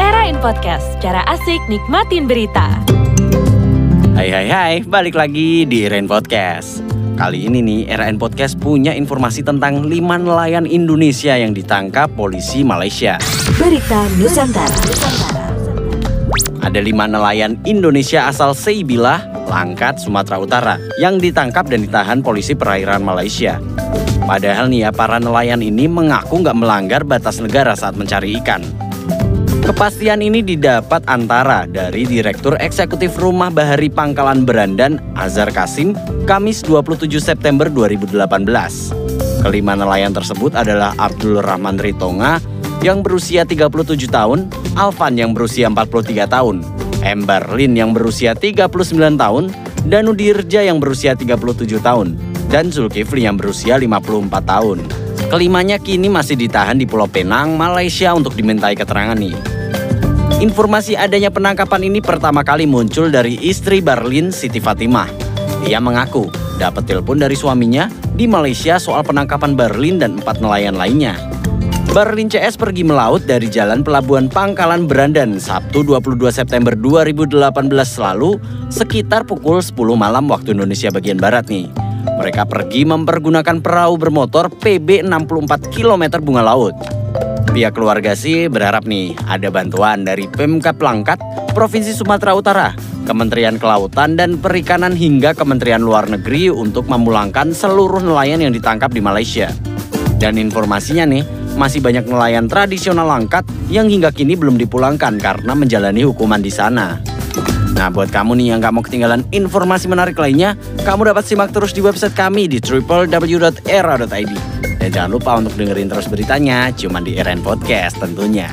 Era in Podcast, cara asik nikmatin berita. Hai hai hai, balik lagi di Rain Podcast. Kali ini nih, RN Podcast punya informasi tentang lima nelayan Indonesia yang ditangkap polisi Malaysia. Berita Nusantara. Ada lima nelayan Indonesia asal Seibilah, Langkat, Sumatera Utara yang ditangkap dan ditahan polisi perairan Malaysia. Padahal nih ya, para nelayan ini mengaku nggak melanggar batas negara saat mencari ikan. Kepastian ini didapat antara dari Direktur Eksekutif Rumah Bahari Pangkalan Berandan, Azhar Kasim, Kamis 27 September 2018. Kelima nelayan tersebut adalah Abdul Rahman Ritonga yang berusia 37 tahun, Alvan yang berusia 43 tahun, M. Barlin yang berusia 39 tahun, dan Udirja yang berusia 37 tahun, dan Zulkifli yang berusia 54 tahun. Kelimanya kini masih ditahan di Pulau Penang, Malaysia untuk dimintai keterangan nih. Informasi adanya penangkapan ini pertama kali muncul dari istri Barlin Siti Fatimah. Ia mengaku dapat telepon dari suaminya di Malaysia soal penangkapan Barlin dan empat nelayan lainnya. Barlin CS pergi melaut dari jalan pelabuhan Pangkalan Berandan Sabtu 22 September 2018 lalu sekitar pukul 10 malam waktu Indonesia bagian Barat nih. Mereka pergi mempergunakan perahu bermotor PB 64 km bunga laut. Pihak keluarga sih berharap nih ada bantuan dari Pemkap Langkat, Provinsi Sumatera Utara, Kementerian Kelautan dan Perikanan hingga Kementerian Luar Negeri untuk memulangkan seluruh nelayan yang ditangkap di Malaysia. Dan informasinya nih, masih banyak nelayan tradisional Langkat yang hingga kini belum dipulangkan karena menjalani hukuman di sana. Nah, buat kamu nih yang gak mau ketinggalan informasi menarik lainnya, kamu dapat simak terus di website kami di www.era.id. Dan jangan lupa untuk dengerin terus beritanya, cuma di RN Podcast tentunya.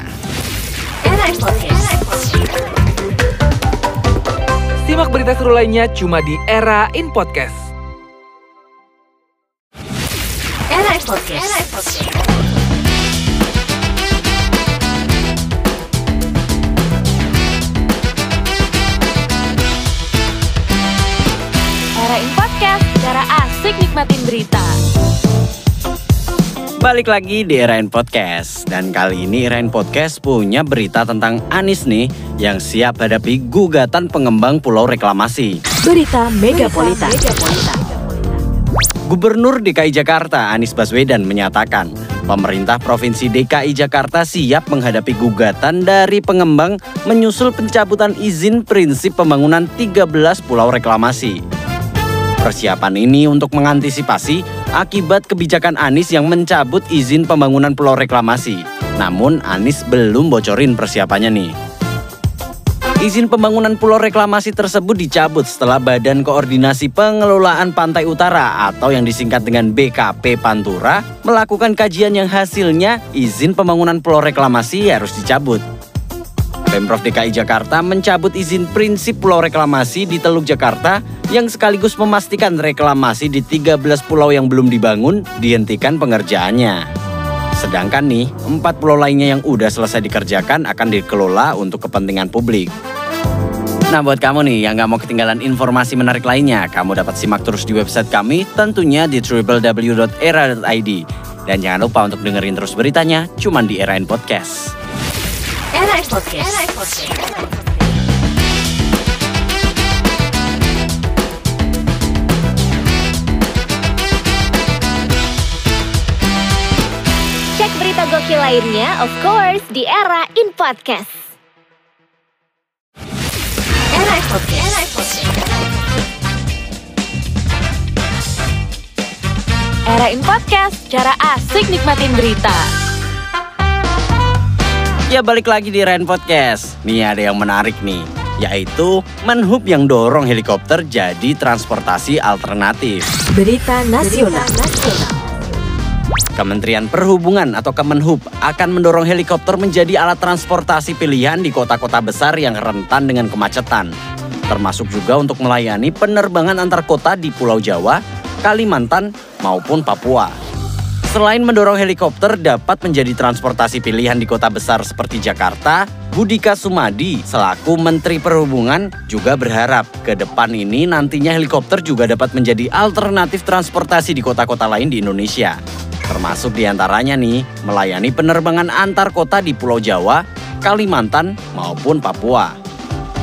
Simak berita seru lainnya cuma di Era in Podcast. Era asik nikmatin berita. Balik lagi di RN Podcast Dan kali ini RN Podcast punya berita tentang Anis nih Yang siap hadapi gugatan pengembang pulau reklamasi Berita Megapolitan. Gubernur DKI Jakarta Anies Baswedan menyatakan Pemerintah Provinsi DKI Jakarta siap menghadapi gugatan dari pengembang menyusul pencabutan izin prinsip pembangunan 13 pulau reklamasi. Persiapan ini untuk mengantisipasi akibat kebijakan Anies yang mencabut izin pembangunan pulau reklamasi. Namun Anies belum bocorin persiapannya nih. Izin pembangunan pulau reklamasi tersebut dicabut setelah Badan Koordinasi Pengelolaan Pantai Utara atau yang disingkat dengan BKP Pantura melakukan kajian yang hasilnya izin pembangunan pulau reklamasi harus dicabut. Pemprov DKI Jakarta mencabut izin prinsip pulau reklamasi di Teluk Jakarta yang sekaligus memastikan reklamasi di 13 pulau yang belum dibangun dihentikan pengerjaannya. Sedangkan nih, empat pulau lainnya yang udah selesai dikerjakan akan dikelola untuk kepentingan publik. Nah buat kamu nih yang gak mau ketinggalan informasi menarik lainnya, kamu dapat simak terus di website kami tentunya di www.era.id. Dan jangan lupa untuk dengerin terus beritanya, cuman di Erain Podcast. Cek berita gokil lainnya, of course, di Era in Podcast. Era in Podcast, cara asik nikmatin berita. Ya balik lagi di Ren Podcast. Nih ada yang menarik nih, yaitu Menhub yang dorong helikopter jadi transportasi alternatif. Berita nasional. Kementerian Perhubungan atau Kemenhub akan mendorong helikopter menjadi alat transportasi pilihan di kota-kota besar yang rentan dengan kemacetan. Termasuk juga untuk melayani penerbangan antar kota di Pulau Jawa, Kalimantan, maupun Papua. Selain mendorong helikopter dapat menjadi transportasi pilihan di kota besar seperti Jakarta, Budika Sumadi selaku Menteri Perhubungan juga berharap ke depan ini nantinya helikopter juga dapat menjadi alternatif transportasi di kota-kota lain di Indonesia. termasuk di antaranya nih melayani penerbangan antar kota di Pulau Jawa, Kalimantan, maupun Papua.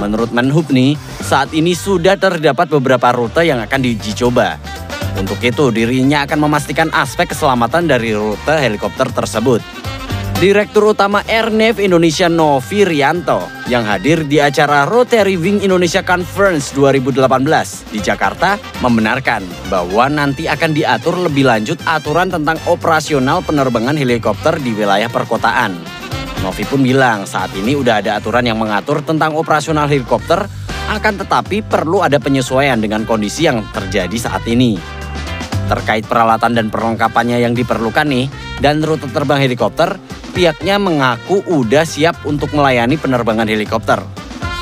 Menurut Menhub nih, saat ini sudah terdapat beberapa rute yang akan diuji coba. Untuk itu, dirinya akan memastikan aspek keselamatan dari rute helikopter tersebut. Direktur Utama Airnav Indonesia Novi Rianto yang hadir di acara Rotary Wing Indonesia Conference 2018 di Jakarta membenarkan bahwa nanti akan diatur lebih lanjut aturan tentang operasional penerbangan helikopter di wilayah perkotaan. Novi pun bilang saat ini udah ada aturan yang mengatur tentang operasional helikopter akan tetapi perlu ada penyesuaian dengan kondisi yang terjadi saat ini. Terkait peralatan dan perlengkapannya yang diperlukan nih dan rute terbang helikopter, pihaknya mengaku udah siap untuk melayani penerbangan helikopter.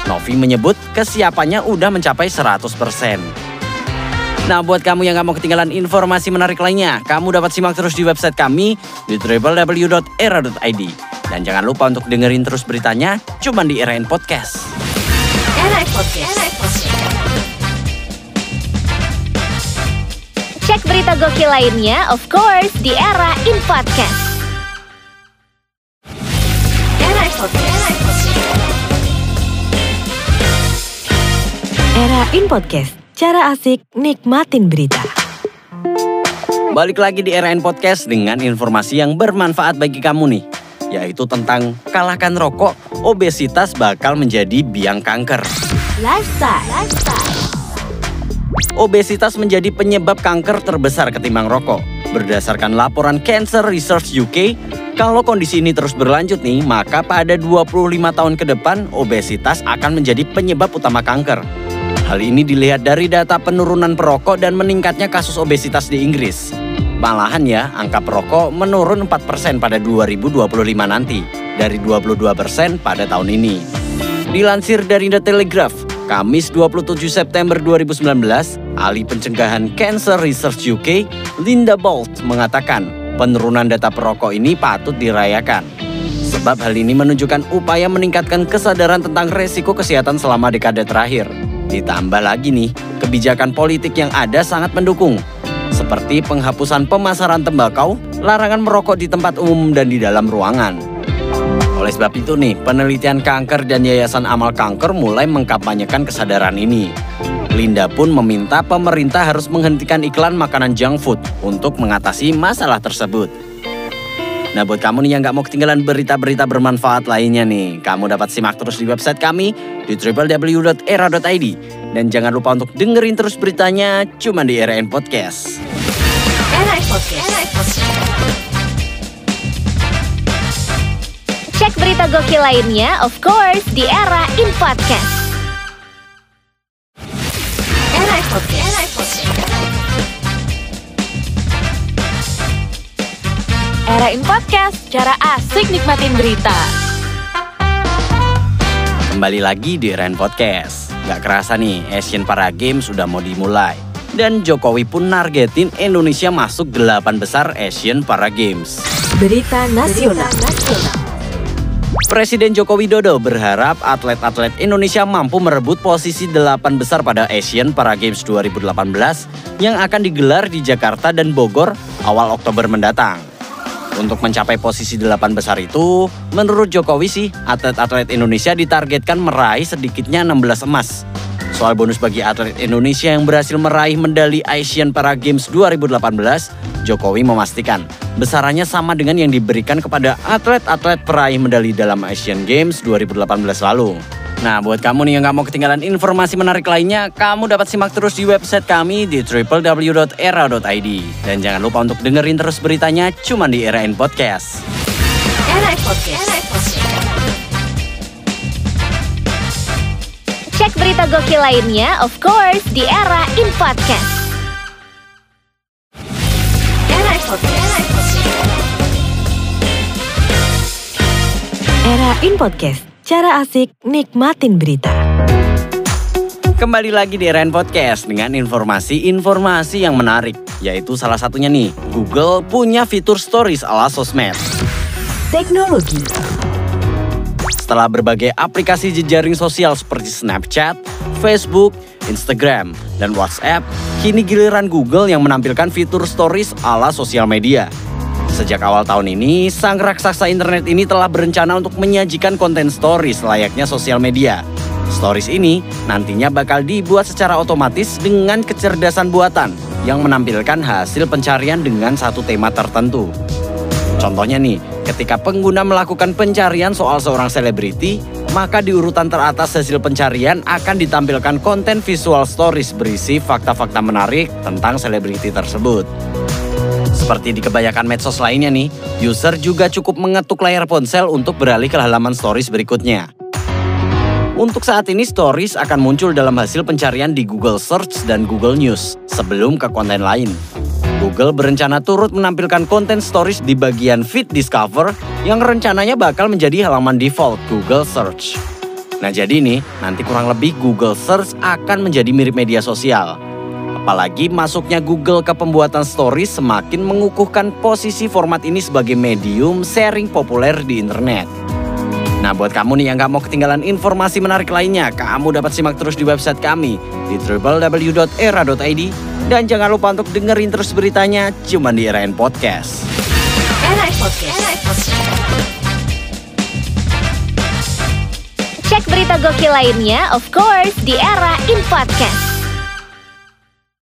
Novi menyebut kesiapannya udah mencapai 100%. Nah, buat kamu yang gak mau ketinggalan informasi menarik lainnya, kamu dapat simak terus di website kami di www.era.id. Dan jangan lupa untuk dengerin terus beritanya cuma di Era Podcast. Podcast. Cek berita gokil lainnya, of course, di Era in Podcast. Era in Podcast. Cara asik nikmatin berita. Balik lagi di RN Podcast dengan informasi yang bermanfaat bagi kamu nih. Yaitu tentang kalahkan rokok, obesitas bakal menjadi biang kanker. Lifestyle. Lifestyle. Obesitas menjadi penyebab kanker terbesar ketimbang rokok. Berdasarkan laporan Cancer Research UK, kalau kondisi ini terus berlanjut nih, maka pada 25 tahun ke depan obesitas akan menjadi penyebab utama kanker. Hal ini dilihat dari data penurunan perokok dan meningkatnya kasus obesitas di Inggris. Malahan ya, angka perokok menurun 4% pada 2025 nanti, dari 22% pada tahun ini. Dilansir dari The Telegraph, Kamis 27 September 2019, ahli pencegahan Cancer Research UK, Linda Bolt mengatakan penurunan data perokok ini patut dirayakan. Sebab hal ini menunjukkan upaya meningkatkan kesadaran tentang resiko kesehatan selama dekade terakhir. Ditambah lagi nih, kebijakan politik yang ada sangat mendukung. Seperti penghapusan pemasaran tembakau, larangan merokok di tempat umum dan di dalam ruangan. Oleh sebab itu nih, penelitian kanker dan Yayasan Amal Kanker mulai mengkampanyekan kesadaran ini. Linda pun meminta pemerintah harus menghentikan iklan makanan junk food untuk mengatasi masalah tersebut. Nah buat kamu nih yang gak mau ketinggalan berita-berita bermanfaat lainnya nih, kamu dapat simak terus di website kami di www.era.id. Dan jangan lupa untuk dengerin terus beritanya cuma di RN Podcast. Era in Podcast. Cek berita gokil lainnya, of course, di Era in Podcast. Era in Podcast. Era in Podcast. Cara asik nikmatin berita. Kembali lagi di RN Podcast. Gak kerasa nih, Asian Para Games sudah mau dimulai. Dan Jokowi pun nargetin Indonesia masuk delapan besar Asian Para Games. Berita nasional. Presiden Joko Widodo berharap atlet-atlet Indonesia mampu merebut posisi delapan besar pada Asian Para Games 2018 yang akan digelar di Jakarta dan Bogor awal Oktober mendatang. Untuk mencapai posisi delapan besar itu, menurut Jokowi sih, atlet-atlet Indonesia ditargetkan meraih sedikitnya 16 emas. Soal bonus bagi atlet Indonesia yang berhasil meraih medali Asian Para Games 2018, Jokowi memastikan besarannya sama dengan yang diberikan kepada atlet-atlet peraih medali dalam Asian Games 2018 lalu. Nah, buat kamu nih yang gak mau ketinggalan informasi menarik lainnya, kamu dapat simak terus di website kami di www.era.id. Dan jangan lupa untuk dengerin terus beritanya cuma di Era In Podcast. Era in Podcast. Cek berita gokil lainnya, of course, di Era in Podcast. Era in Podcast. Era in Podcast. Cara asik nikmatin berita. Kembali lagi di RN Podcast dengan informasi-informasi yang menarik. Yaitu salah satunya nih, Google punya fitur stories ala sosmed. Teknologi. Setelah berbagai aplikasi jejaring sosial seperti Snapchat, Facebook, Instagram, dan WhatsApp, kini giliran Google yang menampilkan fitur stories ala sosial media. Sejak awal tahun ini, sang raksasa internet ini telah berencana untuk menyajikan konten stories layaknya sosial media. Stories ini nantinya bakal dibuat secara otomatis dengan kecerdasan buatan yang menampilkan hasil pencarian dengan satu tema tertentu. Contohnya nih, ketika pengguna melakukan pencarian soal seorang selebriti, maka di urutan teratas hasil pencarian akan ditampilkan konten visual stories berisi fakta-fakta menarik tentang selebriti tersebut. Seperti di kebanyakan medsos lainnya nih, user juga cukup mengetuk layar ponsel untuk beralih ke halaman stories berikutnya. Untuk saat ini stories akan muncul dalam hasil pencarian di Google Search dan Google News sebelum ke konten lain. Google berencana turut menampilkan konten stories di bagian feed discover yang rencananya bakal menjadi halaman default Google Search. Nah jadi nih, nanti kurang lebih Google Search akan menjadi mirip media sosial. Apalagi masuknya Google ke pembuatan stories semakin mengukuhkan posisi format ini sebagai medium sharing populer di internet. Nah buat kamu nih yang gak mau ketinggalan informasi menarik lainnya, kamu dapat simak terus di website kami di www.era.id dan jangan lupa untuk dengerin terus beritanya cuma di Era Podcast. Era Podcast. Cek berita gokil lainnya, of course, di Era in Podcast.